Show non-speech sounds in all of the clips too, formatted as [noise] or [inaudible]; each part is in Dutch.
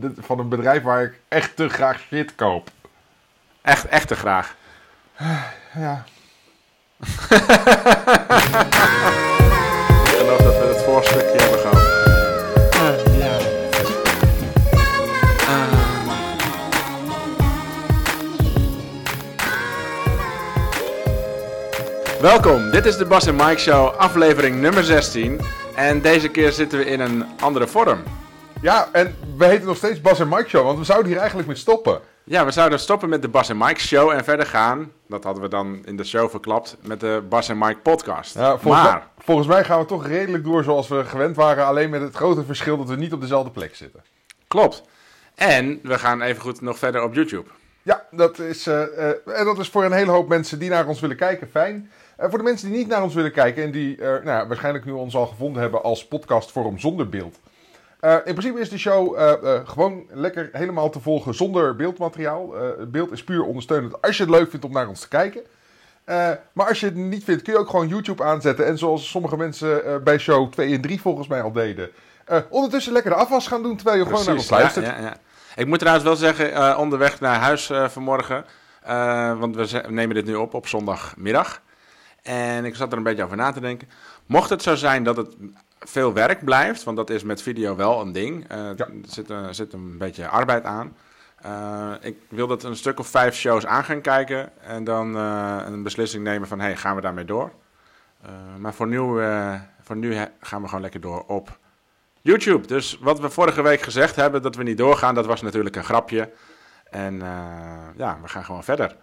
van een bedrijf waar ik echt te graag shit koop. Echt, echt te graag. Ja. [laughs] Ik geloof dat we het voorstukje hebben gehad. ja. Welkom, dit is de Bas en Mike Show, aflevering nummer 16. En deze keer zitten we in een andere vorm. Ja, en we heten nog steeds Bas en Mike Show, want we zouden hier eigenlijk mee stoppen. Ja, we zouden stoppen met de Bas en Mike Show en verder gaan, dat hadden we dan in de show verklapt, met de Bas en Mike podcast. Ja, volgens, maar, mij, volgens mij gaan we toch redelijk door zoals we gewend waren, alleen met het grote verschil dat we niet op dezelfde plek zitten. klopt. En we gaan even goed nog verder op YouTube. Ja, dat is, eh, eh, en dat is voor een hele hoop mensen die naar ons willen kijken fijn. En voor de mensen die niet naar ons willen kijken en die eh, nou, waarschijnlijk nu ons al gevonden hebben als podcastvorm zonder beeld. Eh, in principe is de show eh, eh, gewoon lekker helemaal te volgen zonder beeldmateriaal. Het beeld is puur ondersteunend als je het leuk vindt om naar ons te kijken. Maar als je het niet vindt, kun je ook gewoon YouTube aanzetten. En zoals sommige mensen bij show 2 en 3 volgens mij al deden. ondertussen lekker de afwas gaan doen terwijl je gewoon naar ons luistert. ja, ja. Ik moet trouwens wel zeggen, onderweg naar huis vanmorgen, want we nemen dit nu op op zondagmiddag. En ik zat er een beetje over na te denken. Mocht het zo zijn dat het veel werk blijft, want dat is met video wel een ding. eh, Ja. Er zit, een- zit een beetje arbeid aan. Eh, ik wil dat een stuk of vijf shows aan gaan kijken en dan eh, een beslissing nemen van, hey, gaan we daarmee door? Eh, maar voor nu, eh, voor nu gaan we gewoon lekker door op YouTube. Dus wat we vorige week gezegd hebben dat we niet doorgaan, dat was natuurlijk een grapje. En eh, ja, we gaan gewoon verder.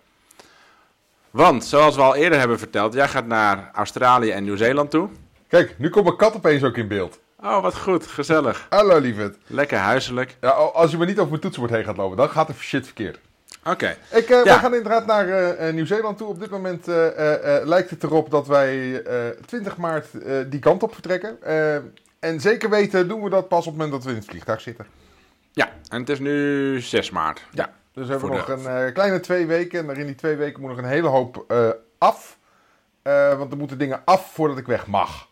Want, zoals we al eerder hebben verteld, jij gaat naar Australië en Nieuw-Zeeland toe. Kijk, nu komt mijn kat opeens ook in beeld. Oh, wat goed, gezellig. Hallo lieverd. Lekker huiselijk. Ja, als je maar niet over mijn toetsenbord heen gaat lopen, dan gaat er shit verkeerd. Oké, Ik, eh, Ja. We gaan inderdaad naar eh, eh, Nieuw-Zeeland toe. Op dit moment lijkt het erop dat wij eh 20 maart die kant op vertrekken. En zeker weten doen we dat pas op het moment dat we in het vliegtuig zitten. ja, en het is nu 6 maart. Ja. Dus we hebben Voor nog de- een kleine twee weken. En daarin die twee weken moet nog een hele hoop af. Want er moeten dingen af voordat ik weg mag.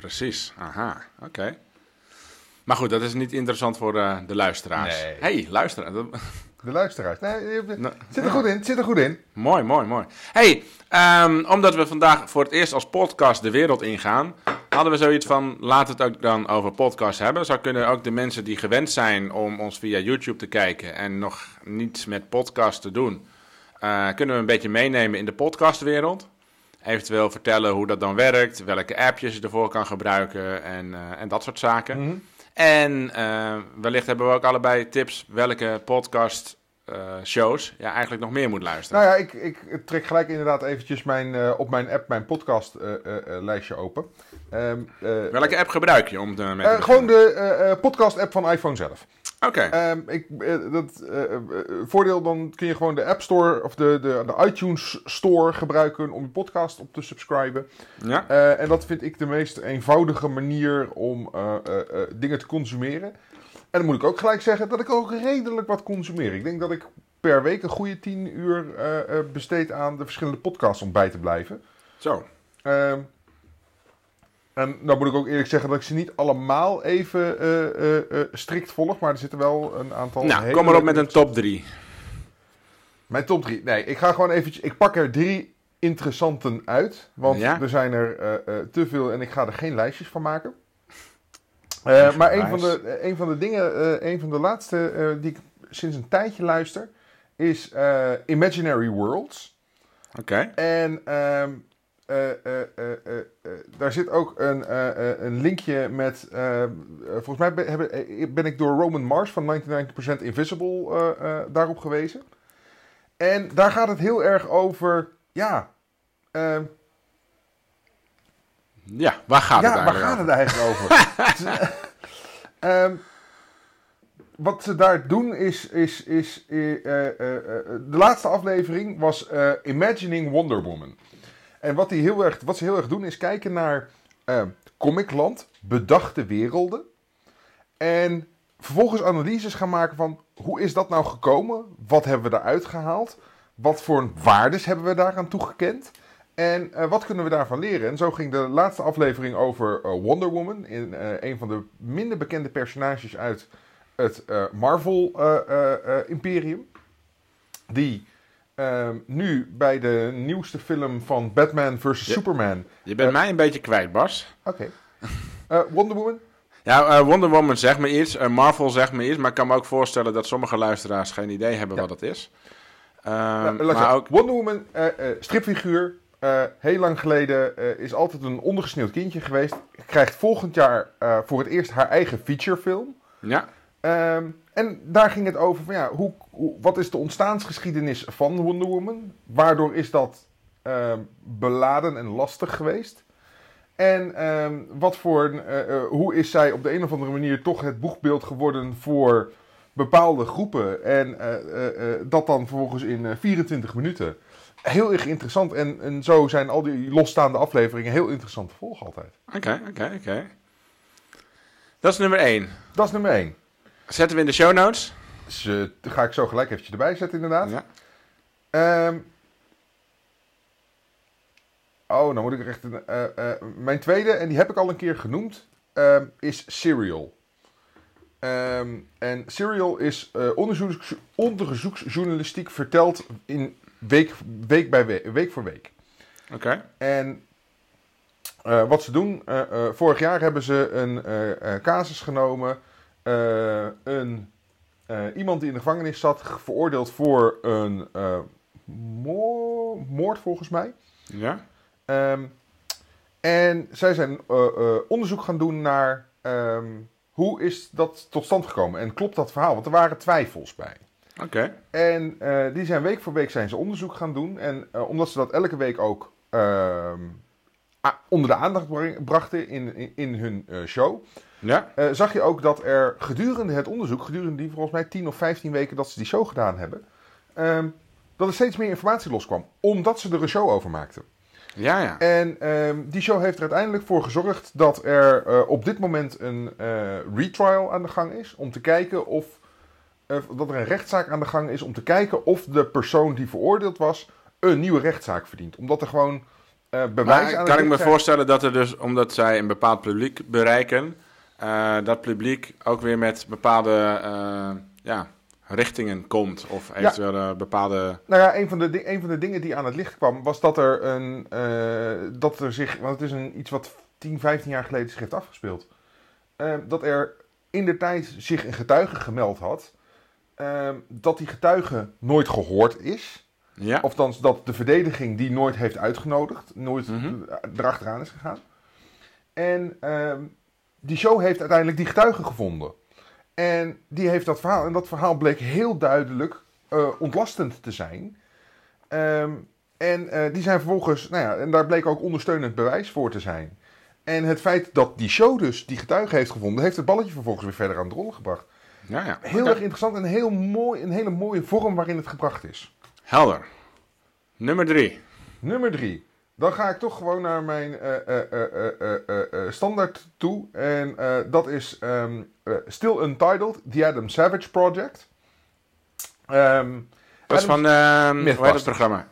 Precies, aha, oké. Maar goed, dat is niet interessant voor eh, de luisteraars. Nee. hey, luisteraar. dat- De luisteraars. Nee, het Nou, zit er goed in. Het zit er goed in. Mooi, mooi, mooi. Hey, ehm, omdat we vandaag voor het eerst als podcast de wereld ingaan, hadden we zoiets van, laat het ook dan over podcasts hebben. Zo kunnen ook de mensen die gewend zijn om ons via YouTube te kijken en nog niets met podcast te doen, eh, kunnen we een beetje meenemen in de podcastwereld. Eventueel vertellen hoe dat dan werkt, welke appjes je ervoor kan gebruiken en, eh, en dat soort zaken. Mhm. En eh, wellicht hebben we ook allebei tips welke podcast eh, shows je eigenlijk nog meer moet luisteren. Nou ja, ik, ik trek gelijk inderdaad eventjes mijn, op mijn app mijn podcast lijstje open. Ehm, eh, Welke app gebruik je om beginnen? gewoon de eh, eh, podcast app van iPhone zelf. Oké, Ehm, ik, eh, dat, eh, eh, voordeel, dan kun je gewoon de App Store of de, de, de iTunes Store gebruiken om je podcast op te subscriben. ja. En dat vind ik de meest eenvoudige manier om dingen te consumeren. En dan moet ik ook gelijk zeggen dat ik ook redelijk wat consumeer. Ik denk dat ik per week een goede 10 uur besteed aan de verschillende podcasts om bij te blijven. Zo. En nou moet ik ook eerlijk zeggen dat ik ze niet allemaal even eh, eh, eh, strikt volg, maar er zitten wel een aantal. Nou, kom maar op met een top 3. Mijn top 3. Nee, ik ga gewoon eventjes. Ik pak er drie interessanten uit. Want Ja? er zijn er te veel en ik ga er geen lijstjes van maken. [laughs] Maar een van, de, een van de dingen, een van de laatste die ik sinds een tijdje luister, is Imaginary Worlds. Oké. En ehm, eh, eh, eh, daar zit ook een, een linkje met. volgens mij ben, hebben- ben ik door Roman Mars van 99% Invisible daarop gewezen. En daar gaat het heel erg over. Ja. ehm, Ja, waar gaat het ja, waar eigenlijk gaat over? het eigenlijk over? [laughs] Ehm, wat ze daar doen is. is, is de laatste aflevering was Imagining Wonder Woman. En wat, die heel erg, wat ze heel erg doen is kijken naar eh, comicland, bedachte werelden. En vervolgens analyses gaan maken van hoe is dat nou gekomen? Wat hebben we daaruit gehaald? Wat voor waardes hebben we daaraan toegekend? En eh, wat kunnen we daarvan leren? En zo ging de laatste aflevering over eh, Wonder Woman. In, een van de minder bekende personages uit het eh, Marvel eh, eh, eh, Imperium. Die ehm, nu bij de nieuwste film van Batman vs. Ja. Superman. Je bent Eh. mij een beetje kwijt, Bas. Oké. Eh, Wonder Woman. Ja, eh, Wonder Woman zegt me iets, Marvel zegt me iets, maar ik kan me ook voorstellen dat sommige luisteraars geen idee hebben Ja. wat het is. Nou, maar zeggen, ook, Wonder Woman, stripfiguur. heel lang geleden is altijd een ondergesneeuwd kindje geweest. Krijgt volgend jaar voor het eerst haar eigen featurefilm. ja, Ehm, en daar ging het over van ja, hoe, hoe, wat is de ontstaansgeschiedenis van Wonder Woman? Waardoor is dat ehm, beladen en lastig geweest? En ehm, wat voor, eh, eh, hoe is zij op de een of andere manier toch het boegbeeld geworden voor bepaalde groepen? En eh, dat dan vervolgens in eh, 24 minuten. Heel erg interessant. En, en zo zijn al die losstaande afleveringen heel interessant te volgen altijd. oké, oké, oké. Dat is nummer 1. Dat is nummer 1. Zetten we in de show notes. Dus eh, ga ik zo gelijk eventjes erbij zetten inderdaad. Ja. Ehm oh, dan moet ik echt een. eh, eh, mijn tweede, en die heb ik al een keer genoemd, ehm, is Serial. Ehm, en Serial is eh, onderzoeks, onderzoeksjournalistiek verteld in week, week bij week, week voor week. Oké. En wat ze doen, vorig jaar hebben ze een casus genomen. Eh, een, iemand die in de gevangenis zat, veroordeeld voor een eh, moor- moord volgens mij. Ja. Ehm, en zij zijn eh, onderzoek gaan doen naar ehm, hoe is dat tot stand gekomen. En klopt dat verhaal? Want er waren twijfels bij. Oké. En die zijn week voor week zijn ze onderzoek gaan doen. En omdat ze dat elke week ook ehm, onder de aandacht brachten in, in, in hun show, Ja. eh, zag je ook dat er gedurende het onderzoek, gedurende die volgens mij 10 of 15 weken dat ze die show gedaan hebben, ehm, dat er steeds meer informatie loskwam. Omdat ze er een show over maakten. Ja, ja. En ehm, die show heeft er uiteindelijk voor gezorgd dat er eh, op dit moment een eh, retrial aan de gang is. Om te kijken of. dat er een rechtszaak aan de gang is om te kijken of de persoon die veroordeeld was. een nieuwe rechtszaak verdient. Omdat er gewoon bewijs Maar aan kan ik me zijn. voorstellen dat er dus, omdat zij een bepaald publiek bereiken, eh, dat publiek ook weer met bepaalde eh, ja, richtingen komt? Of eventueel eh, bepaalde... Nou ja, een van, de, een van de dingen die aan het licht kwam was dat er een. dat er zich. Want het is een, iets wat 10, 15 jaar geleden zich heeft afgespeeld. dat er in de tijd zich een getuige gemeld had. dat die getuige nooit gehoord is. Ja? Of dan dat de verdediging die nooit heeft uitgenodigd. Nooit Mhm. erachteraan is gegaan. En ehm, die show heeft uiteindelijk die getuige gevonden. En die heeft dat verhaal. En dat verhaal bleek heel duidelijk eh, ontlastend te zijn. Ehm, en eh, die zijn vervolgens, nou ja, en daar bleek ook ondersteunend bewijs voor te zijn. En het feit dat die show dus die getuige heeft gevonden, heeft het balletje vervolgens weer verder aan het rollen gebracht. Ja, ja. Heel erg interessant en heel mooi, een hele mooie vorm waarin het gebracht is. Helder. Nummer drie. Nummer drie. Dan ga ik toch gewoon naar mijn eh, eh, eh, standaard toe. En dat is ehm, eh, Still Untitled, The Adam Savage Project. Ehm, Dat is van, ehm hoe heet het programma?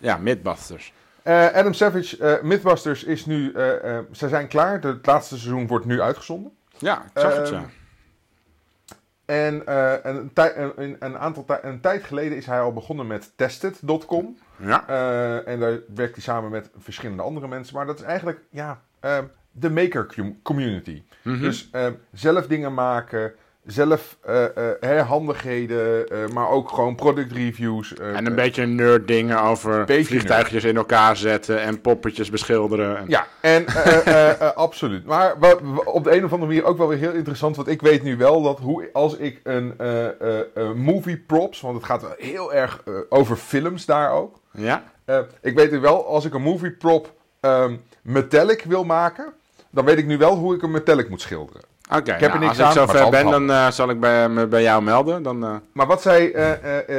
Ja, Mythbusters. eh, Adam Savage, eh, Mythbusters is nu, ze zijn klaar. Het laatste seizoen wordt nu uitgezonden. Ja, ik zag het, ja. En een, een, een, aantal een tijd geleden is hij al begonnen met Tested.com. Ja, Eh, en daar werkt hij samen met verschillende andere mensen. Maar dat is eigenlijk ja, ehm, de maker com- community. Mhm. Dus ehm, zelf dingen maken, zelf eh, eh, handigheden, maar ook gewoon product reviews. en een beetje nerd dingen over vliegtuigjes in elkaar zetten en poppetjes beschilderen. En... Ja, en absoluut. Maar op de een of andere manier ook wel weer heel interessant. Want ik weet nu wel dat hoe, als ik een movie props, want het gaat heel erg over films daar ook. Ja? Eh, ik weet nu wel, als ik een movie prop ehm, metallic wil maken, dan weet ik nu wel hoe ik een metallic moet schilderen. Oké, heb er nou, niks als ik aan, zo maar het ver is ben, dan eh, zal ik bij, me bij jou melden. Dan, eh, Maar wat zij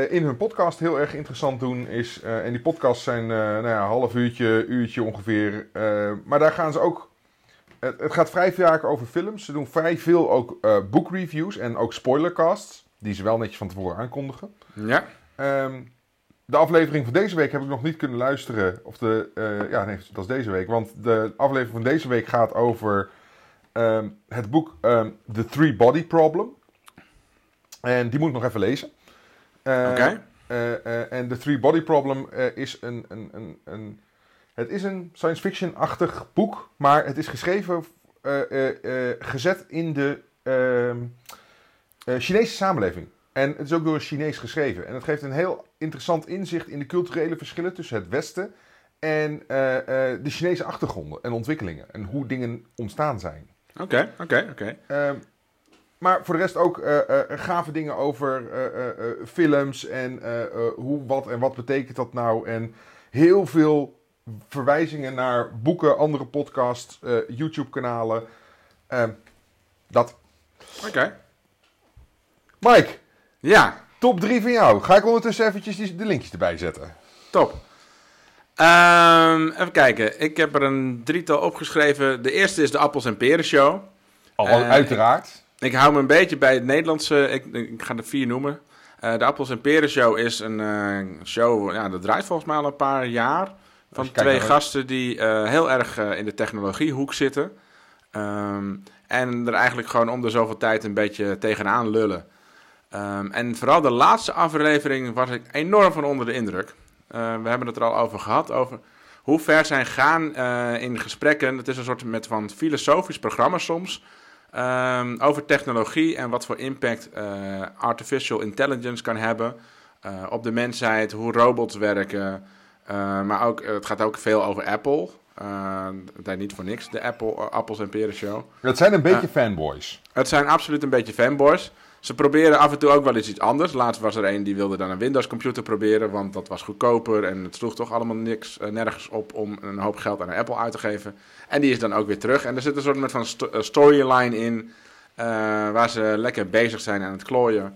in hun podcast heel erg interessant doen is, en die podcasts zijn nou ja, een half uurtje, uurtje ongeveer, maar daar gaan ze ook, het, het gaat vrij vaak over films. Ze doen vrij veel ook boekreviews en ook spoilercasts, die ze wel netjes van tevoren aankondigen. ja? Ehm, de aflevering van deze week heb ik nog niet kunnen luisteren. Of de, eh, ja, nee, dat is deze week. Want de aflevering van deze week gaat over ehm, het boek ehm, The Three Body Problem. En die moet ik nog even lezen. Eh, Oké. eh, en The Three Body Problem is een, een, een, een... Het is een science fiction-achtig boek, maar het is geschreven, gezet in de ehm, eh, Chinese samenleving. En het is ook door een Chinees geschreven. En het geeft een heel interessant inzicht in de culturele verschillen tussen het Westen en eh, eh, de Chinese achtergronden en ontwikkelingen. En hoe dingen ontstaan zijn. Oké, oké, oké. Ehm, maar voor de rest ook eh, gave dingen over films en hoe, wat en wat betekent dat nou. En heel veel verwijzingen naar boeken, andere podcasts, YouTube-kanalen. Ehm, dat. Oké. Mike, Ja, top 3 van jou. Ga ik ondertussen eventjes die, de linkjes erbij zetten. top. Ehm, even kijken. Ik heb er een drietal opgeschreven. De eerste is de Appels en Peren Show. Al, Eh, uiteraard. Ik hou me een beetje bij het Nederlandse. Ik, ik ga er vier noemen. Eh, de Appels en Peren Show is een eh, show. Ja, dat draait volgens mij al een paar jaar. Van twee gasten die heel erg in de technologiehoek zitten. Ehm, en er eigenlijk gewoon om de zoveel tijd een beetje tegenaan lullen. Ehm, en vooral de laatste aflevering was ik enorm van onder de indruk. Eh, we hebben het er al over gehad. Over hoe ver zij gaan eh, in gesprekken. Het is een soort met van filosofisch programma soms. ehm, over technologie en wat voor impact eh, artificial intelligence kan hebben op de mensheid, hoe robots werken. Maar ook, het gaat ook veel over Apple. Het heet niet voor niks, de Apple, Appels en Peren Show. Het zijn een beetje fanboys. Het zijn absoluut een beetje fanboys. Ze proberen af en toe ook wel eens iets anders. Laatst was er een die wilde dan een Windows computer proberen, want dat was goedkoper en het sloeg toch allemaal niks, eh, nergens op om een hoop geld aan Apple uit te geven. En die is dan ook weer terug. En er zit een soort met van eh, storyline in, eh, waar ze lekker bezig zijn aan het klooien.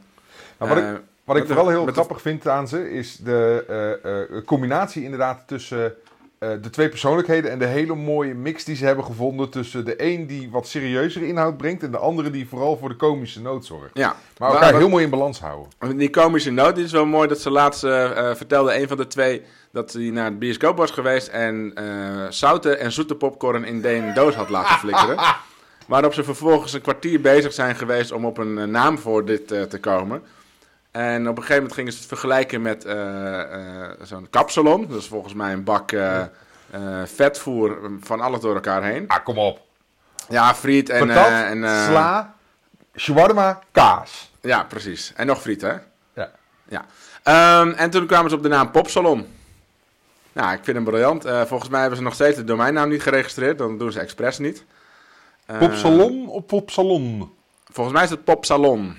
Nou, wat, ik, wat ik de- vooral heel de- grappig vind aan ze is de combinatie inderdaad tussen de twee persoonlijkheden en de hele mooie mix die ze hebben gevonden tussen de een die wat serieuzere inhoud brengt en de andere die vooral voor de komische noot zorgt. Ja, Maar elkaar heel mooi in balans houden. Die komische noot die is wel mooi dat ze laatst eh, eh, vertelde een van de twee dat hij naar het bioscoop was geweest en eh, zoute en zoete popcorn in een doos had laten flikkeren. [laughs] Waarop ze vervolgens een kwartier bezig zijn geweest om op een eh, naam voor dit eh, te komen. En op een gegeven moment gingen ze het vergelijken met eh, eh, zo'n kapsalon. Dat is volgens mij een bak eh, vetvoer van alles door elkaar heen. Ah, kom op. Ja, friet en... Patat, en sla, shawarma, kaas. Ja, precies. En nog friet, hè? Ja. Ja. Ehm, en toen kwamen ze op de naam Popsalon. Nou, ik vind hem briljant. Volgens mij hebben ze nog steeds de domeinnaam niet geregistreerd. Dan doen ze expres niet. Eh, Popsalon of popsalon? Volgens mij is het Popsalon.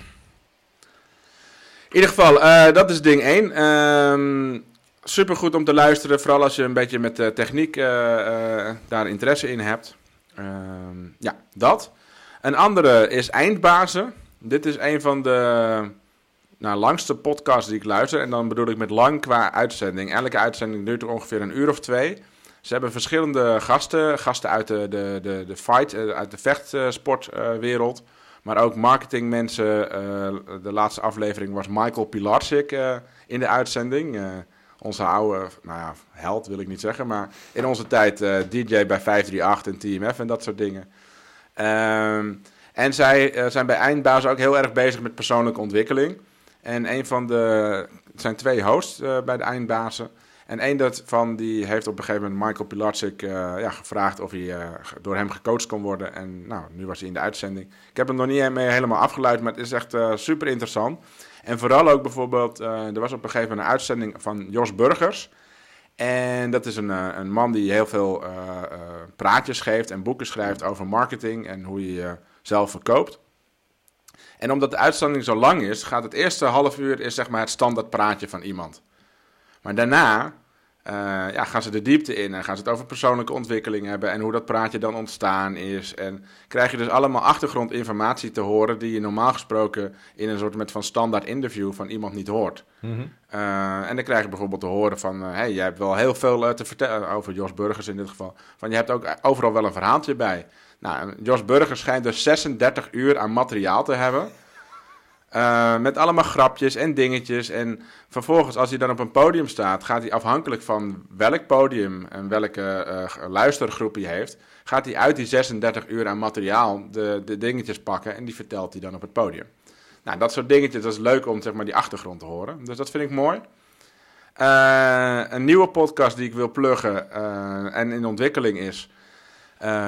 In ieder geval, eh, dat is ding 1. Ehm Super goed om te luisteren. Vooral als je een beetje met de techniek eh, eh, daar interesse in hebt. Ehm, ja, dat. Een andere is Eindbazen. Dit is een van de nou, langste podcasts die ik luister. En dan bedoel ik met lang qua uitzending. Elke uitzending duurt er ongeveer een uur of twee. Ze hebben verschillende gasten. Gasten uit de, de, de, de fight, eh, uit de vechtsportwereld. Maar ook marketingmensen. Eh, de laatste aflevering was Michael Pilarsik eh, in de uitzending. Eh, onze oude, nou ja, held wil ik niet zeggen. Maar in onze tijd DJ bij 538 en TMF en dat soort dingen. Ehm, en zij zijn bij Eindbazen ook heel erg bezig met persoonlijke ontwikkeling. En een van de. Het zijn twee hosts bij de Eindbazen. En een daarvan die heeft op een gegeven moment Michael Pilarczyk eh, ja, gevraagd of hij eh, door hem gecoacht kon worden. En nou, nu was hij in de uitzending. Ik heb hem nog niet mee helemaal afgeluid, maar het is echt eh, super interessant. En vooral ook bijvoorbeeld, er was op een gegeven moment een uitzending van Jos Burgers. En dat is een, een man die heel veel praatjes geeft en boeken schrijft over marketing en hoe je jezelf verkoopt. En omdat de uitzending zo lang is, gaat het eerste half uur is zeg maar het standaard praatje van iemand. Maar daarna eh, ja, gaan ze de diepte in en gaan ze het over persoonlijke ontwikkeling hebben en hoe dat praatje dan ontstaan is. En krijg je dus allemaal achtergrondinformatie te horen die je normaal gesproken in een soort met van standaard interview van iemand niet hoort. Eh, en dan krijg je bijvoorbeeld te horen van, hé, hey, jij hebt wel heel veel eh, te vertellen over Jos Burgers in dit geval. Van, je hebt ook overal wel een verhaaltje bij. Nou, Jos Burgers schijnt dus 36 uur aan materiaal te hebben. Eh, met allemaal grapjes en dingetjes. En vervolgens, als hij dan op een podium staat, gaat hij afhankelijk van welk podium en welke eh, luistergroep hij heeft, gaat hij uit die 36 uur aan materiaal de, de dingetjes pakken en die vertelt hij dan op het podium. Nou, dat soort dingetjes, dat is leuk om zeg maar, die achtergrond te horen. Dus dat vind ik mooi. Eh, een nieuwe podcast die ik wil pluggen en in ontwikkeling is,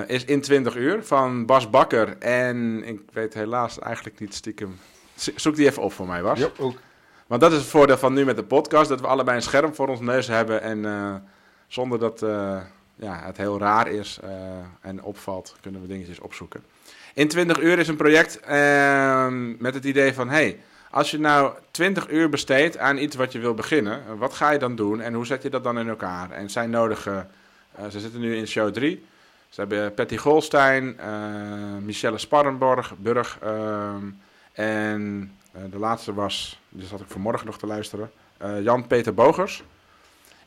is In 20 Uur van Bas Bakker. En ik weet helaas eigenlijk niet stiekem. Zo- Zoek die even op voor mij, Bas. Ja, ook. Want dat is het voordeel van nu met de podcast, dat we allebei een scherm voor ons neus hebben. En eh, zonder dat eh, ja, het heel raar is eh, en opvalt, kunnen we dingetjes opzoeken. In 20 uur is een project ehm, met het idee van, hey, als je nou 20 uur besteedt aan iets wat je wil beginnen, wat ga je dan doen en hoe zet je dat dan in elkaar? En zijn nodige, ze zitten nu in show 3. Ze hebben Patty Golstein, Michelle Sparrenborg, Burg ehm, en eh, de laatste was, die zat ik vanmorgen nog te luisteren, eh, Jan-Peter Bogers.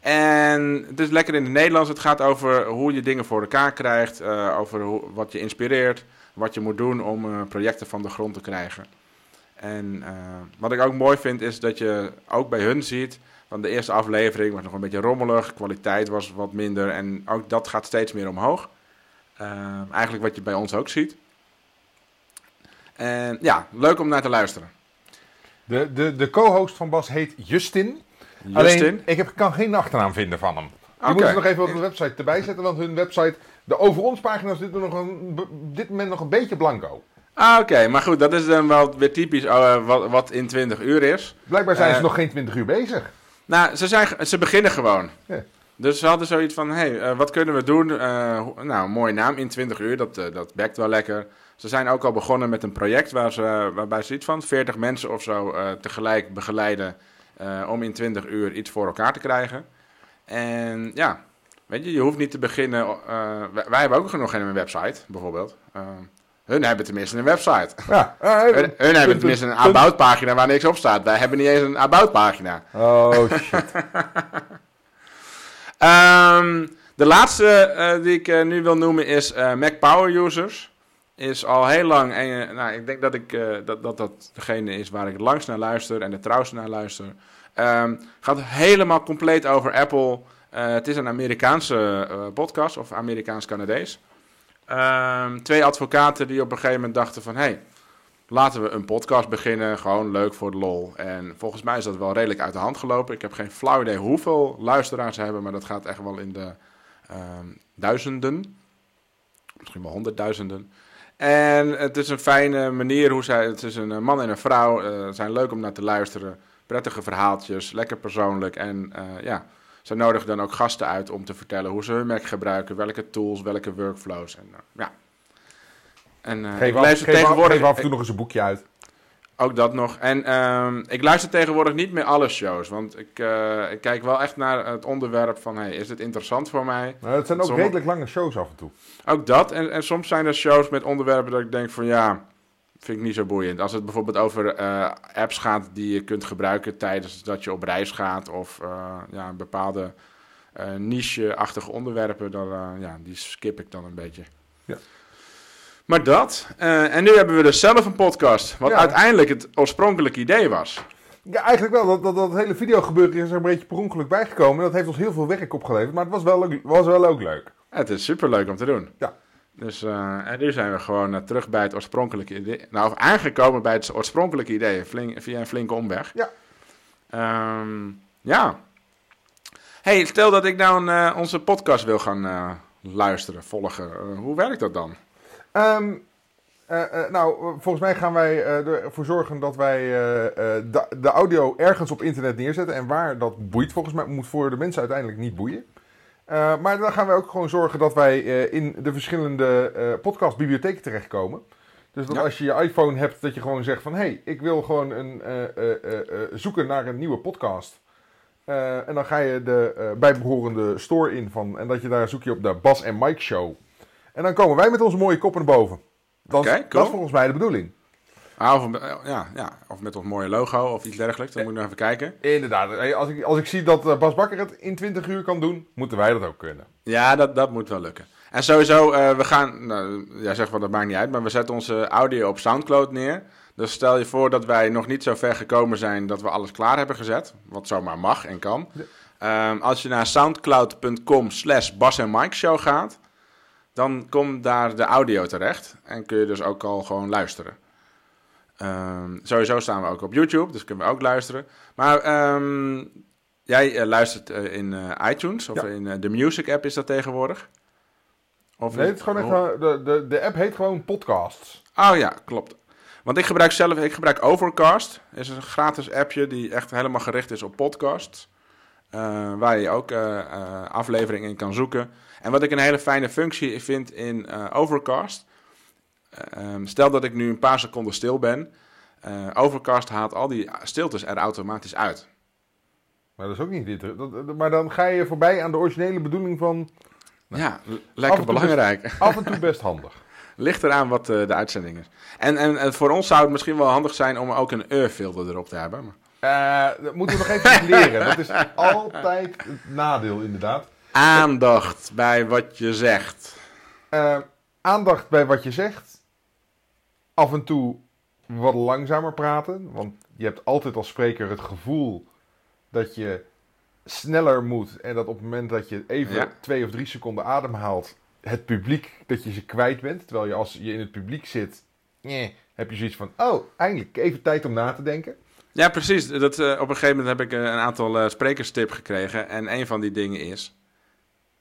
En het is lekker in het Nederlands. Het gaat over hoe je dingen voor elkaar krijgt, eh, over wat je inspireert, wat je moet doen om projecten van de grond te krijgen. En wat ik ook mooi vind is dat je ook bij hun ziet, van de eerste aflevering was nog een beetje rommelig, kwaliteit was wat minder en ook dat gaat steeds meer omhoog. Eigenlijk wat je bij ons ook ziet. En ja, leuk om naar te luisteren. De, de, de co-host van Bas heet Justin. Justin, Alleen, ik heb, kan geen achternaam vinden van hem. Die Oké. moeten nog even op de website erbij zetten, want hun website, de over ons pagina zit er nog een, dit moment nog een beetje blanco. Ah, oké, maar goed, dat is dan wel weer typisch eh, wat, wat in 20 uur is. Blijkbaar zijn ze Eh, nog geen 20 uur bezig. Nou, ze, zijn, ze beginnen gewoon. Ja. Dus ze hadden zoiets van, hé, hey, eh, wat kunnen we doen? Nou, mooie naam, in 20 uur, dat, dat bekt wel lekker. Ze zijn ook al begonnen met een project waar ze, waarbij ze iets van 40 mensen of zo eh, tegelijk begeleiden eh, om in 20 uur iets voor elkaar te krijgen. En ja, weet je, je hoeft niet te beginnen. eh, wij, wij hebben ook nog geen website, bijvoorbeeld. Hun hebben tenminste een website. Ja, [laughs] Hun, hebben tenminste een about pagina waar niks op staat. Wij hebben niet eens een about pagina. Oh shit. [laughs] Ehm, de laatste die ik nu wil noemen is Mac Power Users. Is al heel lang, en, eh, nou, ik denk dat, ik, eh, dat, dat dat degene is waar ik het langst naar luister en de trouwste naar luister. Ehm, gaat helemaal compleet over Apple. Eh, het is een Amerikaanse podcast of Amerikaans-Canadees. Ehm, twee advocaten die op een gegeven moment dachten van... Hey, laten we een podcast beginnen, gewoon leuk voor de lol. En volgens mij is dat wel redelijk uit de hand gelopen. Ik heb geen flauw idee hoeveel luisteraars ze hebben, maar dat gaat echt wel in de ehm, duizenden. Misschien wel honderdduizenden. En het is een fijne manier hoe zij... Het is een man en een vrouw, eh, zijn leuk om naar te luisteren. Prettige verhaaltjes, lekker persoonlijk. En eh, ja, ze nodigen dan ook gasten uit om te vertellen hoe ze hun Mac gebruiken, welke tools, welke workflows. En, eh, ja. En Geef, ik af, geef, af, tegenwoordig... geef af en toe nog eens een boekje uit. Ook dat nog. En ehm, ik luister tegenwoordig niet meer alle shows. Want ik, eh, ik kijk wel echt naar het onderwerp van... Hey, is dit interessant voor mij? Nou, het zijn ook Sommige- redelijk lange shows af en toe. Ook dat. En, en soms zijn er shows met onderwerpen dat ik denk van... Ja, vind ik niet zo boeiend. Als het bijvoorbeeld over eh, apps gaat die je kunt gebruiken... tijdens dat je op reis gaat. Of eh, ja, bepaalde eh, niche-achtige onderwerpen. Dan, ja, die skip ik dan een beetje. Ja. Maar dat. eh, en nu hebben we dus zelf een podcast. Wat Ja. uiteindelijk het oorspronkelijke idee was. Ja, eigenlijk wel. Dat, dat, dat hele videogebeuren is er een beetje per ongeluk bijgekomen. Dat heeft ons heel veel werk opgeleverd. Maar het was wel, ook- was wel ook leuk. Het is superleuk om te doen. Ja. Dus eh, en nu zijn we gewoon eh, terug bij het oorspronkelijke idee. Nou, of aangekomen bij het oorspronkelijke idee. Flink, via een flinke omweg. Ja. Ehm, ja. hey, stel dat ik nou een, onze podcast wil gaan luisteren, volgen. Hoe werkt dat dan? Eh, nou, volgens mij gaan wij eh, ervoor zorgen dat wij de, de audio ergens op internet neerzetten. En waar dat boeit, volgens mij, moet voor de mensen uiteindelijk niet boeien. Maar dan gaan wij ook gewoon zorgen dat wij in de verschillende podcastbibliotheken terechtkomen. Dus dat Ja. als je je iPhone hebt, dat je gewoon zegt van... hé, hey, ik wil gewoon een, zoeken naar een nieuwe podcast. En dan ga je de eh, bijbehorende store in van... en dat je daar zoek je op de Bas en Mike Show. En dan komen wij met onze mooie kop naar boven. Dat, dat is volgens mij de bedoeling. Ah, of, eh, ja, ja, of met ons mooie logo of iets dergelijks. Dan moet ik nog even kijken. Inderdaad, als ik, als ik zie dat eh, Bas Bakker het in 20 uur kan doen... moeten wij dat ook kunnen. Ja, dat, dat moet wel lukken. En sowieso, eh, we gaan, nou, jij zegt wel dat maakt niet uit, maar we zetten onze audio op Soundcloud neer. Dus stel je voor dat wij nog niet zo ver gekomen zijn dat we alles klaar hebben gezet, wat zomaar mag en kan. Ja. Ehm, als je naar soundcloud.com slash Bas en Mike Show gaat, dan komt daar de audio terecht en kun je dus ook al gewoon luisteren. Ehm, sowieso staan we ook op YouTube, dus kunnen we ook luisteren. Maar ehm, jij eh, luistert eh, in eh, iTunes of Ja. in de Music app is dat tegenwoordig? Of Nee, het is gewoon oh. de, de, de app heet gewoon Podcasts. Oh ja, klopt. Want ik gebruik zelf, ik gebruik Overcast. Dat is een gratis appje die echt helemaal gericht is op podcasts. Waar je ook afleveringen in kan zoeken. En wat ik een hele fijne functie vind in eh, Overcast. eh, ehm, stel dat ik nu een paar seconden stil ben. eh, Overcast haalt al die stiltes er automatisch uit. Maar dat is ook niet dit. Maar dan ga je voorbij aan de originele bedoeling van Ja, af lekker belangrijk. af en toe best handig. [laughs] Ligt eraan wat de uitzending is. En, en, en voor ons zou het misschien wel handig zijn om ook een e-filter erop te hebben. Maar... Dat moeten we nog even [laughs] leren. Dat is altijd het nadeel, inderdaad. Aandacht bij wat je zegt. Eh, aandacht bij wat je zegt. Af en toe wat langzamer praten. Want je hebt altijd als spreker het gevoel dat je sneller moet. En dat op het moment dat je even Ja. twee of drie seconden ademhaalt, het publiek, dat je ze kwijt bent. Terwijl je als je in het publiek zit, nee, heb je zoiets van, oh, eindelijk even tijd om na te denken. Ja, precies. Dat, eh, op een gegeven moment heb ik eh, een aantal eh sprekerstip gekregen. En een van die dingen is...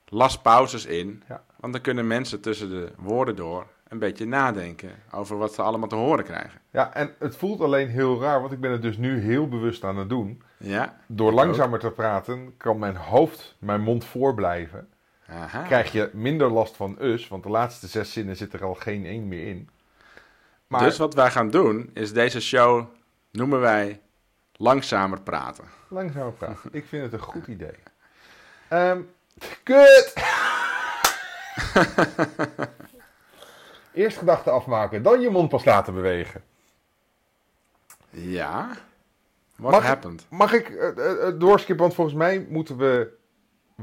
Las pauzes in. Ja. Want dan kunnen mensen tussen de woorden door... een beetje nadenken over wat ze allemaal te horen krijgen. Ja, en het voelt alleen heel raar, want ik ben het dus nu heel bewust aan het doen. Ja. Door langzamer te praten kan mijn hoofd mijn mond voorblijven. Aha. Krijg je minder last van us, want de laatste zes zinnen zit er al geen één meer in. Maar Dus wat wij gaan doen, is deze show noemen wij langzamer praten. langzamer praten. ik vind het een goed idee. [laughs] Ehm kut! [laughs] Eerst gedachten afmaken, dan je mond pas laten bewegen. Ja. What Mag ik- happened? Mag ik eh, doorskippen? Want volgens mij moeten we...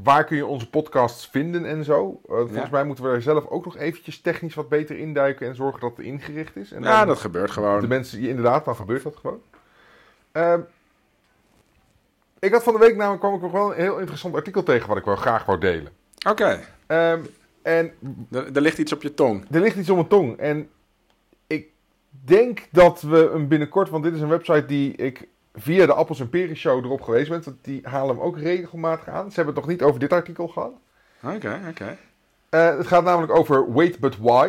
Waar kun je onze podcasts vinden en zo? Volgens Ja. mij moeten we er zelf ook nog eventjes technisch wat beter induiken... en zorgen dat het ingericht is. En Ja, dat gebeurt De gewoon. mensen, ja, inderdaad, dan gebeurt dat gewoon. Ik had van de week namelijk kwam ik nog wel een heel interessant artikel tegen wat ik wel graag wou delen. Oké, Ehm, en er, er ligt iets op je tong. er ligt iets om mijn tong. En ik denk dat we hem binnenkort, want dit is een website die ik via de Appels en Peren show erop geweest ben. Want die halen hem ook regelmatig aan. Ze hebben het nog niet over dit artikel gehad. Oké, oké. Eh, het gaat namelijk over Wait But Why.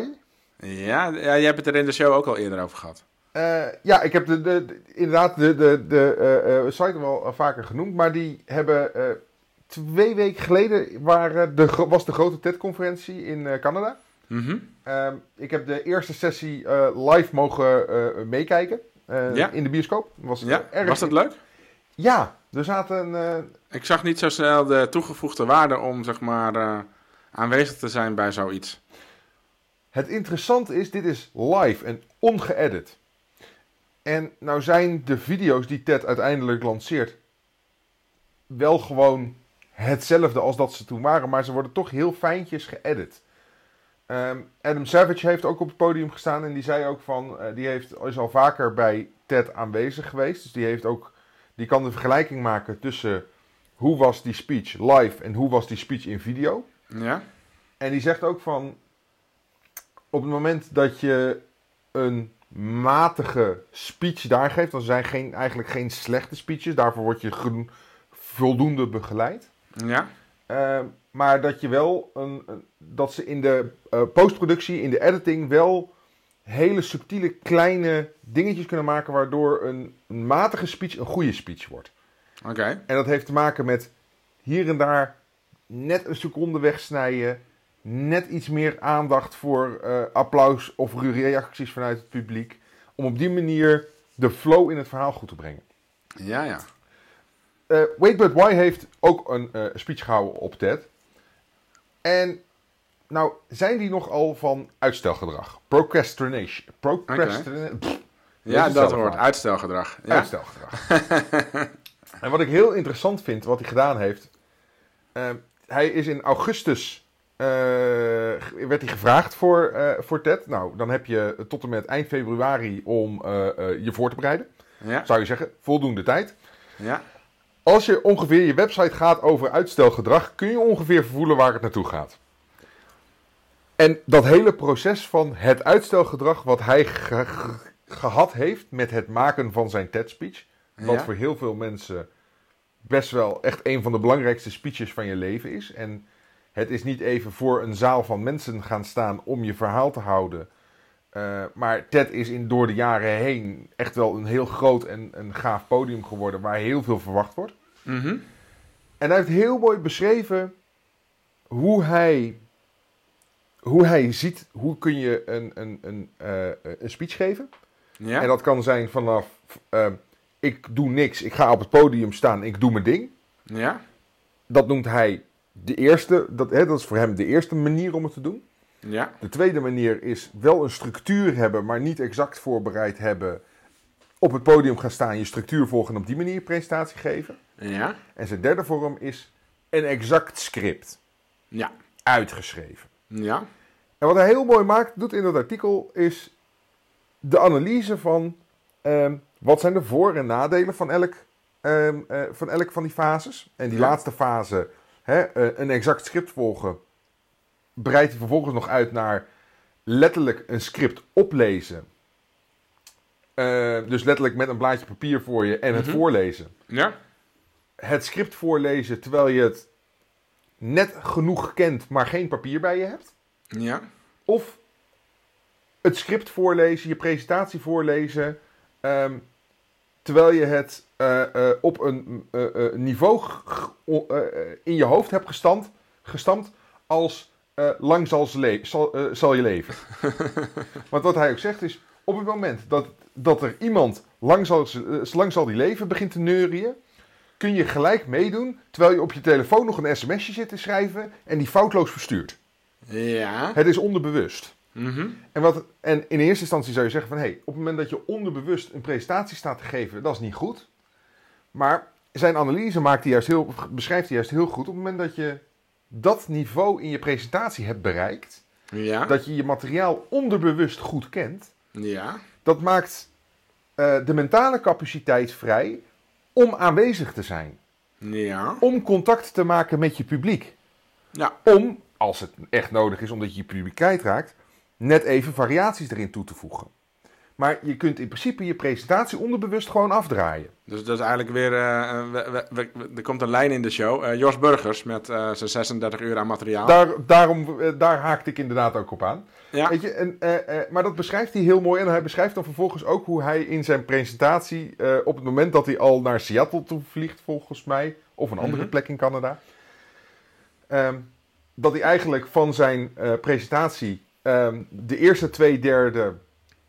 Ja, ja, je hebt het er in de show ook al eerder over gehad. Eh, ja, ik heb de, de, de- inderdaad de, de, de eh, eh, site wel vaker genoemd. Maar die hebben twee weken geleden waren de, was de grote TED-conferentie in Canada. Mhm. Ehm, ik heb de eerste sessie live mogen meekijken. Ja. In de bioscoop. Was, Ja, erg- was dat leuk? Ja, er zaten... Ik zag niet zo snel de toegevoegde waarde om zeg maar aanwezig te zijn bij zoiets. Het interessante is, dit is live en ongeëdit. En nou zijn de video's die Ted uiteindelijk lanceert wel gewoon hetzelfde als dat ze toen waren, maar ze worden toch heel fijntjes geëdit. Ehm, Adam Savage heeft ook op het podium gestaan en die zei ook van, eh, die heeft, is al vaker bij Ted aanwezig geweest. Dus die heeft ook, die kan de vergelijking maken tussen hoe was die speech live en hoe was die speech in video. Ja? En die zegt ook van. Op het moment dat je een matige speech daar geeft, dan zijn geen, eigenlijk geen slechte speeches. Daarvoor word je voldoende begeleid. Ja? Eh, maar dat je wel een, dat ze in de eh, postproductie, in de editing, wel hele subtiele kleine dingetjes kunnen maken. Waardoor een, een matige speech een goede speech wordt. Oké. En dat heeft te maken met hier en daar net een seconde wegsnijden. Net iets meer aandacht voor eh, applaus of reacties vanuit het publiek. Om op die manier de flow in het verhaal goed te brengen. Ja, ja. Eh Wait But Why heeft ook een eh, speech gehouden op TED. En nou zijn die nogal van uitstelgedrag. Procrastination. Procrastination. Ja, dat hoort. Uitstelgedrag. Ja? Uitstelgedrag. [laughs] en wat ik heel interessant vind, wat hij gedaan heeft. hij is in augustus. Eh, werd hij gevraagd voor, eh, voor TED. Nou, dan heb je tot en met eind februari om eh, je voor te bereiden. Ja? Zou je zeggen, voldoende tijd. Ja? Als je ongeveer je website gaat over uitstelgedrag, kun je ongeveer voelen waar het naartoe gaat. En dat hele proces van het uitstelgedrag wat hij ge- ge- gehad heeft met het maken van zijn TED-speech. Wat Ja. voor heel veel mensen best wel echt een van de belangrijkste speeches van je leven is. En het is niet even voor een zaal van mensen gaan staan om je verhaal te houden. Eh, maar TED is in, door de jaren heen echt wel een heel groot en een gaaf podium geworden waar heel veel verwacht wordt. Mhm. En hij heeft heel mooi beschreven hoe hij, hoe hij ziet, hoe kun je een, een, een, eh, een speech geven. Ja. En dat kan zijn vanaf, ehm, ik doe niks, ik ga op het podium staan, ik doe mijn ding. Ja. Dat noemt hij de eerste, dat, hè, dat is voor hem de eerste manier om het te doen. Ja. De tweede manier is wel een structuur hebben, maar niet exact voorbereid hebben. Op het podium gaan staan, je structuur volgen en op die manier presentatie geven. Ja. En zijn derde vorm is een exact script, Ja. uitgeschreven. Ja. En wat hij heel mooi maakt, doet in dat artikel, is de analyse van ehm, wat zijn de voor- en nadelen van elk, ehm, eh, van elk van die fases. En die Ja. laatste fase, hè, eh, een exact script volgen, breidt hij vervolgens nog uit naar letterlijk een script oplezen. Eh, dus letterlijk met een blaadje papier voor je en het Mhm. voorlezen. Ja. Het script voorlezen terwijl je het net genoeg kent, maar geen papier bij je hebt. Ja. Of het script voorlezen, je presentatie voorlezen, ehm, terwijl je het eh, eh, op een eh, niveau in je hoofd hebt gestampt, gestampt als lang zal, zal, zal je leven. [laughs] Want wat hij ook zegt is, op het moment dat, dat er iemand lang zal, ze- lang zal die leven begint te neurien, kun je gelijk meedoen, terwijl je op je telefoon nog een sms'je zit te schrijven en die foutloos verstuurt. Ja. Het is onderbewust. Mhm. En, wat, en in eerste instantie zou je zeggen van... Hey, op het moment dat je onderbewust een presentatie staat te geven... dat is niet goed. Maar zijn analyse maakt hij juist heel, beschrijft hij juist heel goed... op het moment dat je dat niveau in je presentatie hebt bereikt... Ja. dat je je materiaal onderbewust goed kent... Ja. dat maakt eh, de mentale capaciteit vrij om aanwezig te zijn. Ja. Om contact te maken met je publiek. Ja. Om, als het echt nodig is omdat je je publiek kwijtraakt, net even variaties erin toe te voegen. Maar je kunt in principe je presentatie onderbewust gewoon afdraaien. Dus dat is eigenlijk weer. eh, we- we- we- we- er komt een lijn in de show. Eh, Jos Burgers met eh, zijn 36 uur aan materiaal. Daar, daarom, eh, daar haakte ik inderdaad ook op aan. ja. Weet je, en, eh, eh, maar dat beschrijft hij heel mooi. En hij beschrijft dan vervolgens ook hoe hij in zijn presentatie, eh, op het moment dat hij al naar Seattle toe vliegt, volgens mij, of een andere Mhm. plek in Canada, ehm, dat hij eigenlijk van zijn eh, presentatie ehm, de eerste twee derde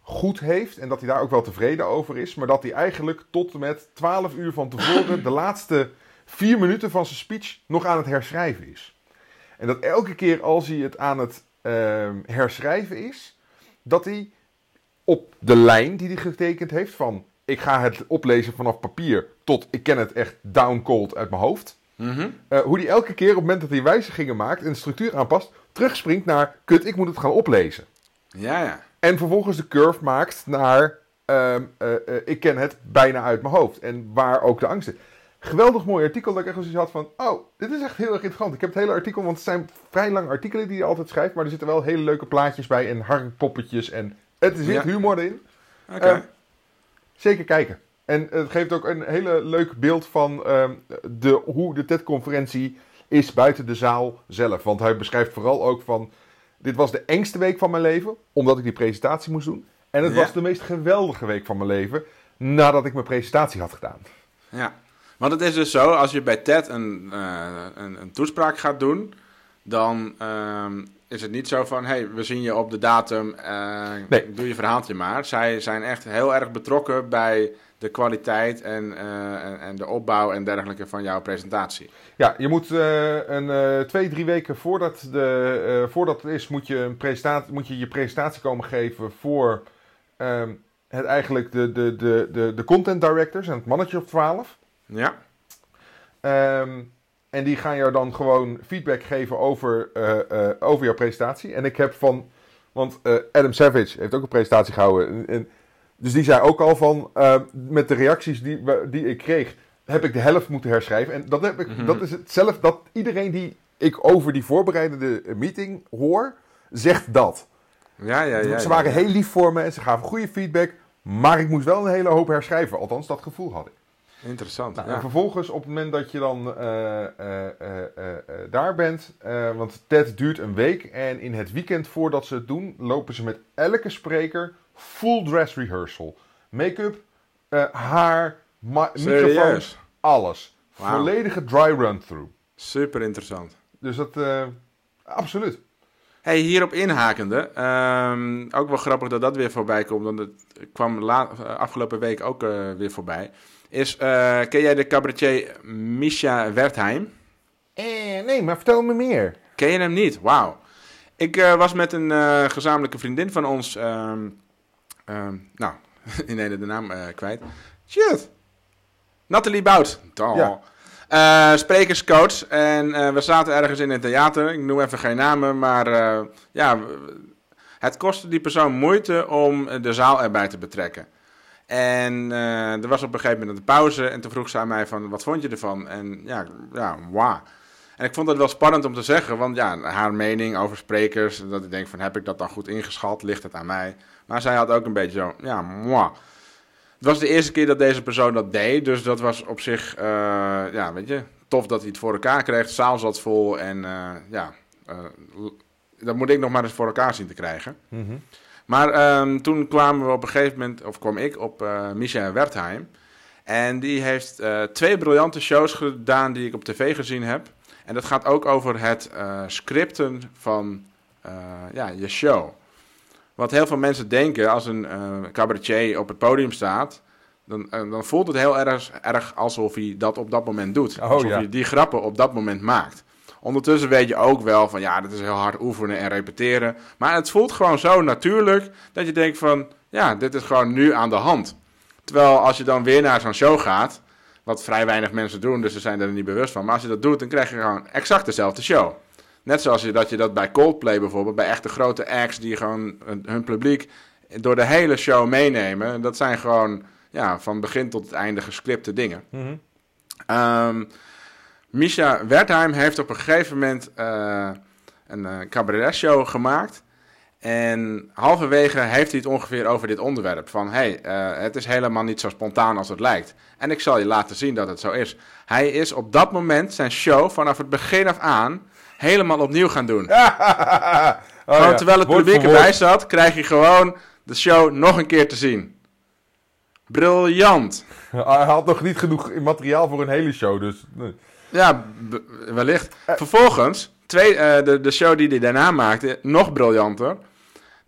goed heeft en dat hij daar ook wel tevreden over is, maar dat hij eigenlijk tot en met 12 uur van tevoren [clears throat] de laatste vier minuten van zijn speech nog aan het herschrijven is. En dat elke keer als hij het aan het ehm, herschrijven is, dat hij op de lijn die hij getekend heeft van ik ga het oplezen vanaf papier tot ik ken het echt down cold uit mijn hoofd. Mhm. Eh, hoe hij elke keer op het moment dat hij wijzigingen maakt en de structuur aanpast, terugspringt naar kut, ik moet het gaan oplezen. Ja, ja. En vervolgens de curve maakt naar ehm, eh, eh, ik ken het bijna uit mijn hoofd. En waar ook de angst zit. Geweldig mooi artikel dat ik echt zoiets had van... Oh, dit is echt heel erg interessant. Ik heb het hele artikel, want het zijn vrij lange artikelen die hij altijd schrijft. Maar er zitten wel hele leuke plaatjes bij en harkpoppetjes. En het zit Ja. humor in. Oké. Eh, zeker kijken. En het geeft ook een hele leuk beeld van ehm, de, hoe de TED-conferentie is buiten de zaal zelf. Want hij beschrijft vooral ook van... Dit was de engste week van mijn leven, omdat ik die presentatie moest doen. En het Ja. was de meest geweldige week van mijn leven, nadat ik mijn presentatie had gedaan. Ja, want het is dus zo, als je bij TED een, eh, een, een toespraak gaat doen, dan ehm, is het niet zo van, hey, we zien je op de datum, eh, Nee. doe je verhaaltje maar. Zij zijn echt heel erg betrokken bij de kwaliteit en, eh, en, en de opbouw en dergelijke van jouw presentatie. Ja, je moet eh, een, eh, twee, drie weken voordat, de, voordat het is, moet je, een presentatie, moet je je presentatie komen geven voor ehm, het eigenlijk de, de, de, de, de content directors en het mannetje of twaalf. Ja, Ehm, en die gaan jou dan gewoon feedback geven over, over jouw presentatie. En ik heb van, want Adam Savage heeft ook een presentatie gehouden. En, en- dus die zei ook al van, eh, met de reacties die, die ik kreeg, heb ik de helft moeten herschrijven. En dat, heb ik, Mhm. dat is hetzelfde, dat iedereen die ik over die voorbereidende meeting hoor, zegt dat. ja, ja. ja ze waren heel lief voor me en ze gaven goede feedback. Maar ik moest wel een hele hoop herschrijven. Althans, dat gevoel had ik. Interessant. Nou. En vervolgens, op het moment dat je dan eh, eh, daar bent, want TED duurt een week en in het weekend voordat ze het doen, lopen ze met elke spreker full dress rehearsal. Make-up, eh, haar, microfoons, alles. Volledige dry run-through. Super interessant. Dus dat, eh, absoluut. Hey, hierop inhakende, ehm, ook wel grappig dat dat weer voorbij komt, want het kwam eh, afgelopen week ook weer voorbij. Is, ken jij de cabaretier Misha Wertheim? Eh, nee, maar vertel me meer. Ken je hem niet? Wauw. Ik was met een gezamenlijke vriendin van ons, ehm, nou, [laughs] in ene de naam eh, kwijt. Shit. Nathalie Bout. Ja. Eh, sprekerscoach. En eh, we zaten ergens in een theater. Ik noem even geen namen, maar ja, het kostte die persoon moeite om de zaal erbij te betrekken. En er was op een gegeven moment een pauze en toen vroeg ze aan mij van, wat vond je ervan? En ja, ja, wauw. En ik vond het wel spannend om te zeggen, want ja, haar mening over sprekers, dat ik denk van, heb ik dat dan goed ingeschat? Ligt het aan mij? Maar zij had ook een beetje zo, ja, moi. Het was de eerste keer dat deze persoon dat deed, dus dat was op zich, eh, ja, weet je, tof dat hij het voor elkaar kreeg. De zaal zat vol en eh, ja, eh, dat moet ik nog maar eens voor elkaar zien te krijgen. Maar ehm, toen kwamen we op een gegeven moment, of kwam ik op eh Micha Wertheim. En die heeft twee briljante shows gedaan die ik op tv gezien heb. En dat gaat ook over het eh, scripten van eh, ja, je show. Wat heel veel mensen denken als een eh, cabaretier op het podium staat, dan, dan voelt het heel erg, erg alsof hij dat op dat moment doet. Oh, alsof ja. hij die grappen op dat moment maakt. Ondertussen weet je ook wel van ja, dat is heel hard oefenen en repeteren. Maar het voelt gewoon zo natuurlijk dat je denkt van ja, dit is gewoon nu aan de hand. Terwijl als je dan weer naar zo'n show gaat, wat vrij weinig mensen doen, dus ze zijn er niet bewust van. Maar als je dat doet, dan krijg je gewoon exact dezelfde show. Net zoals je dat, je dat bij Coldplay bijvoorbeeld, bij echte grote acts die gewoon hun- hun publiek door de hele show meenemen. Dat zijn gewoon ja, van begin tot het einde gescripte dingen. Ehm Misha Wertheim heeft op een gegeven moment eh, een uh, cabaret-show gemaakt. En halverwege heeft hij het ongeveer over dit onderwerp. Van, hey, eh, het is helemaal niet zo spontaan als het lijkt. En ik zal je laten zien dat het zo is. Hij is op dat moment zijn show vanaf het begin af aan helemaal opnieuw gaan doen. [laughs] Oh, gewoon ja. terwijl het publiek erbij zat, krijg je gewoon de show nog een keer te zien. Briljant. Hij had nog niet genoeg materiaal voor een hele show, dus... nee. Ja, wellicht. Vervolgens, twee, eh, de, de show die hij daarna maakte, nog briljanter.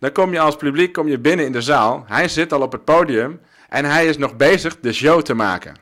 Dan kom je als publiek kom je binnen in de zaal. Hij zit al op het podium en hij is nog bezig de show te maken.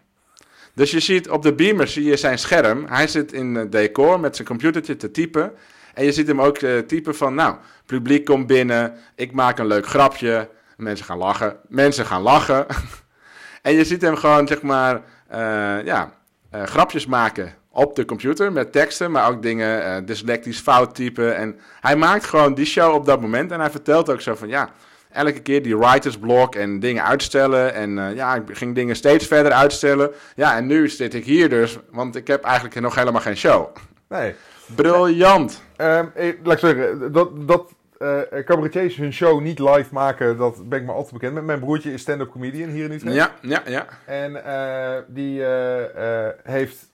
Dus je ziet op de beamer zie je zijn scherm. Hij zit in het decor met zijn computertje te typen. En je ziet hem ook eh, typen van, nou, publiek komt binnen, ik maak een leuk grapje. Mensen gaan lachen, mensen gaan lachen. [laughs] en je ziet hem gewoon, zeg maar, eh, ja, eh, grapjes maken op de computer met teksten, maar ook dingen eh, dyslectisch fout typen. En hij maakt gewoon die show op dat moment en hij vertelt ook zo van, ja, elke keer die writers block en dingen uitstellen. En eh, ja, ik ging dingen steeds verder uitstellen. Ja, en nu zit ik hier dus, want ik heb eigenlijk nog helemaal geen show. Nee. Briljant. Ehm, eh, laat ik zeggen, dat, dat eh cabaretiers hun show niet live maken, dat ben ik me altijd bekend met. Mijn broertje is stand-up comedian hier in Utrecht. Ja, ja, ja. En die heeft...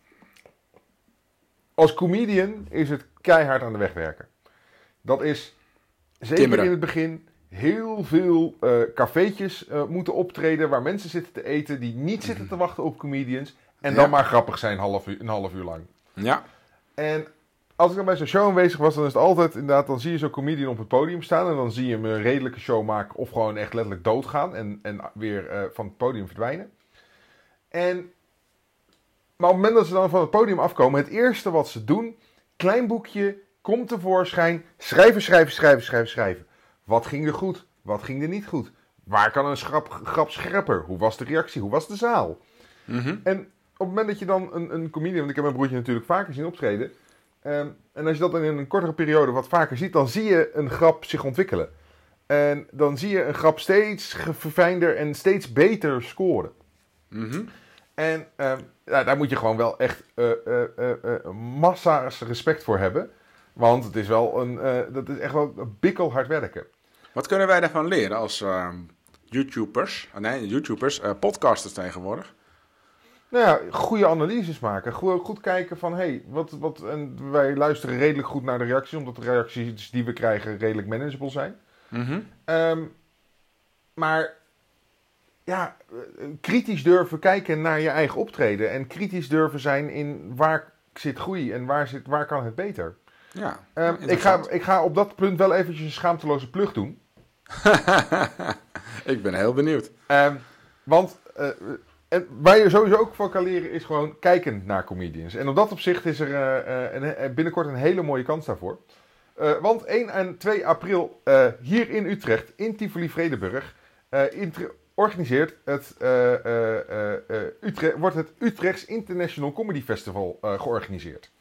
Als comedian is het keihard aan de weg werken. Dat is zeker Timmeren. in het begin heel veel eh cafeetjes eh, moeten optreden... waar mensen zitten te eten die niet zitten te wachten op comedians... en Ja. dan maar grappig zijn half uur, een half uur lang. Ja, En als ik dan bij zo'n show aanwezig was, dan is het altijd inderdaad, dan zie je zo'n comedian op het podium staan en dan zie je hem een redelijke show maken of gewoon echt letterlijk doodgaan en, en weer eh, van het podium verdwijnen. En, maar op het moment dat ze dan van het podium afkomen, het eerste wat ze doen, klein boekje, komt tevoorschijn, schrijven, schrijven, schrijven, schrijven, schrijven. Wat ging er goed? Wat ging er niet goed? Waar kan een grap, grap scherper? Hoe was de reactie? Hoe was de zaal? Mhm. En op het moment dat je dan een, een comedian, want ik heb mijn broertje natuurlijk vaker zien optreden. ehm, en als je dat dan in een kortere periode wat vaker ziet, dan zie je een grap zich ontwikkelen. En dan zie je een grap steeds verfijnder en steeds beter scoren. Mhm. En ehm, daar moet je gewoon wel echt eh, eh, eh, eh, massa's respect voor hebben. Want het is wel een, dat is echt wel bikkelhard werken. Wat kunnen wij daarvan leren als eh, YouTubers, nee, YouTubers, podcasters tegenwoordig. Nou ja, goede analyses maken. Goed, goed kijken van, hé, hey, wat, wat... En wij luisteren redelijk goed naar de reacties, omdat de reacties die we krijgen redelijk manageable zijn. Mhm. Ehm, maar ja, eh, kritisch durven kijken naar je eigen optreden. En kritisch durven zijn in waar zit groei en waar, zit, waar kan het beter. Ja, Ehm, ik, ga, ik ga op dat punt wel eventjes een schaamteloze plug doen. [laughs] ik ben heel benieuwd. Ehm, want eh, en waar je sowieso ook van kan leren is gewoon kijken naar comedians. En op dat opzicht is er een- eh, binnenkort een hele mooie kans daarvoor. Want 1 en 2 april hier in Utrecht, in Tivoli Vredenburg, organiseert het, eh, eh, eh, Utrecht, wordt het Utrechts International Comedy Festival georganiseerd.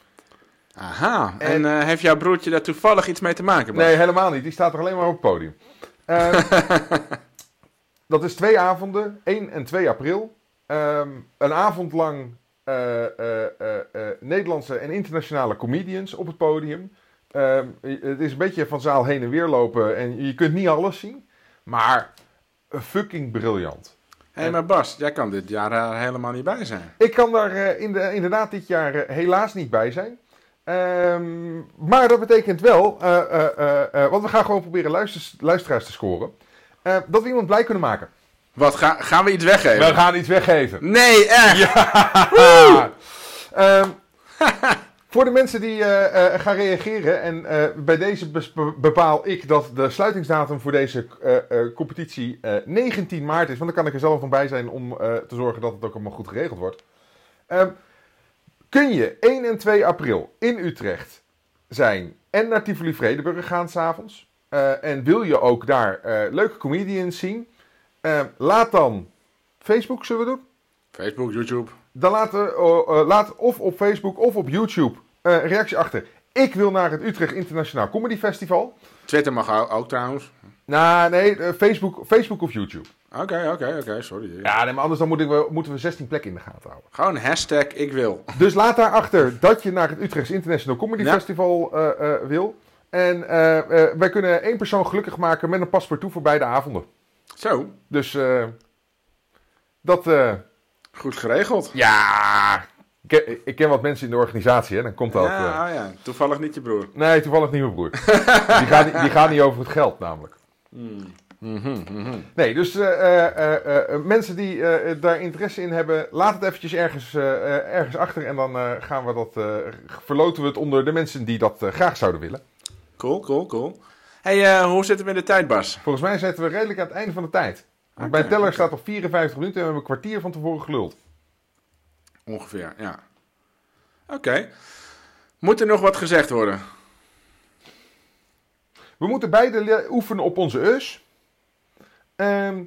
Aha, en, En- heeft jouw broertje daar toevallig iets mee te maken? Bas? Nee, helemaal niet. Die staat er alleen maar op het podium. Ehm, [laughs] dat is twee avonden, 1 en 2 april. Ehm, een avond lang Nederlandse en internationale comedians op het podium. Ehm, het is een beetje van zaal heen en weer lopen en je kunt niet alles zien. Maar fucking briljant. Hé, maar Bas, jij kan dit jaar er helemaal niet bij zijn. Ik kan daar eh, in de, inderdaad dit jaar eh, helaas niet bij zijn. Ehm, maar dat betekent wel, eh, eh, eh, eh, want we gaan gewoon proberen luisters, luisteraars te scoren, eh, dat we iemand blij kunnen maken. Wat, ga, gaan we iets weggeven? We gaan iets weggeven. Nee, echt? [laughs] Ehm, [laughs] voor de mensen die eh, eh, gaan reageren, en eh, bij deze bepaal ik dat de sluitingsdatum voor deze competitie eh, 19 maart is. Want dan kan ik er zelf nog bij zijn om te zorgen dat het ook allemaal goed geregeld wordt. Ehm, kun je 1 en 2 april in Utrecht zijn en naar Tivoli Vredenburg gaan s'avonds. En wil je ook daar leuke comedians zien? eh, laat dan Facebook, zullen we doen? Facebook, YouTube. Dan eh, laat of op Facebook of op YouTube eh, reactie achter. Ik wil naar het Utrecht Internationaal Comedy Festival. Twitter mag ook, trouwens. Nou, nee, eh, Facebook, Facebook of YouTube. Oké, oké, oké, sorry. Ja, nee, maar anders dan moeten we, moeten we 16 plekken in de gaten houden. Gewoon hashtag ik wil. Dus laat daarachter dat je naar het Utrecht International Comedy Ja. Festival eh, wil. En wij kunnen één persoon gelukkig maken met een paspoort voor beide avonden. Zo, Dus dat... goed geregeld. ja, ik ken, ik ken wat mensen in de organisatie, hè. Dan komt dat... eh, Ja, oh ja, toevallig niet je broer. Nee, toevallig niet mijn broer. [laughs] die, gaat niet, die gaat niet over het geld, namelijk. Mhm, mhm. Nee, dus eh, eh, eh, eh, mensen die eh, daar interesse in hebben, laat het eventjes ergens, eh, eh, ergens achter. En dan eh, gaan we dat, eh, verloten we het onder de mensen die dat eh, graag zouden willen. Cool, cool, cool. hey, eh, hoe zitten we in de tijd, Bas? Volgens mij zitten we redelijk aan het einde van de tijd. Want Oké, Mijn teller staat op 54 minuten en we hebben een kwartier van tevoren geluld. Ongeveer, ja. Oké. Moet er nog wat gezegd worden? We moeten beide oefenen op onze us. Ehm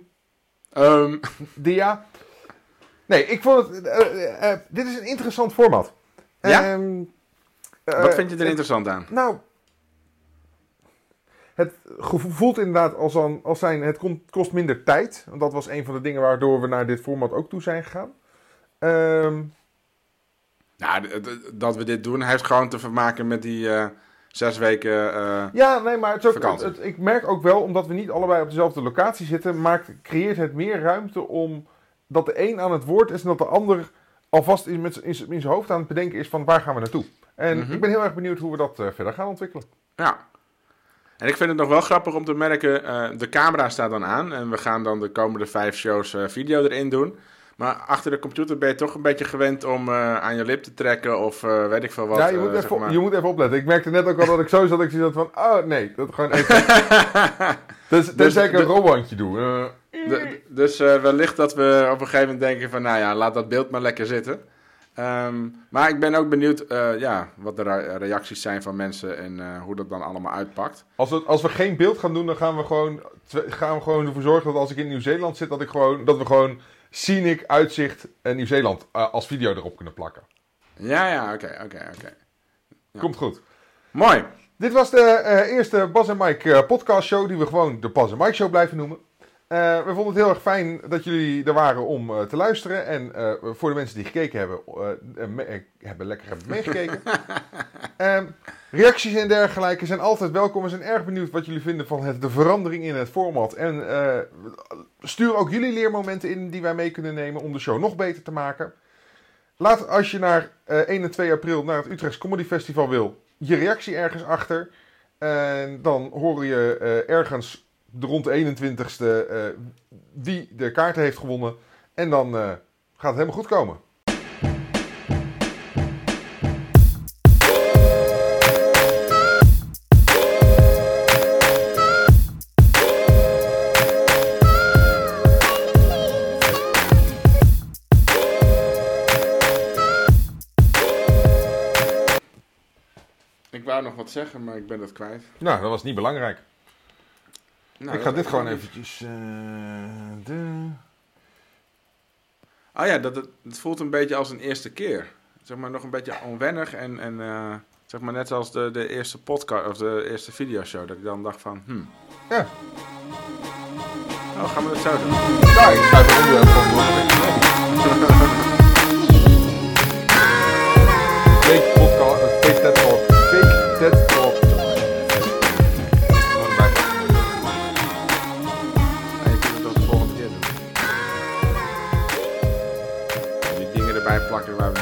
Ehm, Dia. Nee, ik vond het... eh, eh, eh, dit is een interessant format. Ja? Ehm, eh, wat vind je er interessant aan? Nou, het voelt inderdaad als, aan, als zijn, het kost minder tijd. Want dat was een van de dingen waardoor we naar dit format ook toe zijn gegaan. Ehm, Nou, dat we dit doen heeft gewoon te maken met die eh, zes weken... eh, ja, nee, maar het is ook, het- ik merk ook wel, omdat we niet allebei op dezelfde locatie zitten, maakt, creëert het meer ruimte om dat de een aan het woord is en dat de ander alvast in, met in, zijn hoofd aan het bedenken is van waar gaan we naartoe. En Mhm. ik ben heel erg benieuwd hoe we dat eh, verder gaan ontwikkelen. Ja. En ik vind het nog wel grappig om te merken, de camera staat dan aan en we gaan dan de komende vijf shows video erin doen. Maar achter de computer ben je toch een beetje gewend om eh, aan je lip te trekken of eh, weet ik veel wat. ja, je eh, moet, zeg even, maar. je moet even opletten. Ik merkte net ook al dat ik zo zat. Ik zie dat van, oh nee, dat gewoon even. [laughs] dus, tenzij ik een de- robotje doe. De- dus wellicht dat we op een gegeven moment denken van, nou ja, laat dat beeld maar lekker zitten. Ehm, maar ik ben ook benieuwd ja, wat de re- reacties zijn van mensen en hoe dat dan allemaal uitpakt. als, we, als we geen beeld gaan doen, dan gaan we gewoon, gaan we gewoon ervoor zorgen dat als ik in Nieuw-Zeeland zit, dat, ik gewoon, dat we gewoon scenic uitzicht en Nieuw-Zeeland eh, als video erop kunnen plakken. Ja, ja, oké, oké, oké. Ja. Komt goed. Mooi. Dit was de eh, eerste Bas en Mike eh, podcast show, die we gewoon de Bas en Mike show blijven noemen. Eh, we vonden het heel erg fijn dat jullie er waren om eh, te luisteren. En eh, voor de mensen die gekeken hebben, me- hebben lekker hebben meegekeken. [laughs] Ehm, Reacties en dergelijke zijn altijd welkom. We zijn erg benieuwd wat jullie vinden van het, de verandering in het format. En stuur ook jullie leermomenten in die wij mee kunnen nemen om de show nog beter te maken. Laat als je naar eh 1 en 2 april naar het Utrechts Comedy Festival wil, je reactie ergens achter. En dan hoor je ergens rond de 21ste eh, wie de kaarten heeft gewonnen. En dan eh, gaat het helemaal goed komen. Ik wou nog wat zeggen, maar ik ben dat kwijt. Nou, dat was niet belangrijk. Nou, ik ga dit gewoon eventjes... eh, de... Oh ja, dat, het, het voelt een beetje als een eerste keer. Zeg maar nog een beetje onwennig en, en eh, zeg maar net als de, de eerste podcast of de eerste videoshow. Dat ik dan dacht van, hmm, Ja. oh, gaan we dat zo doen? Ja, ik schrijf het onderwerp gewoon. Fake podcast, erbij plakken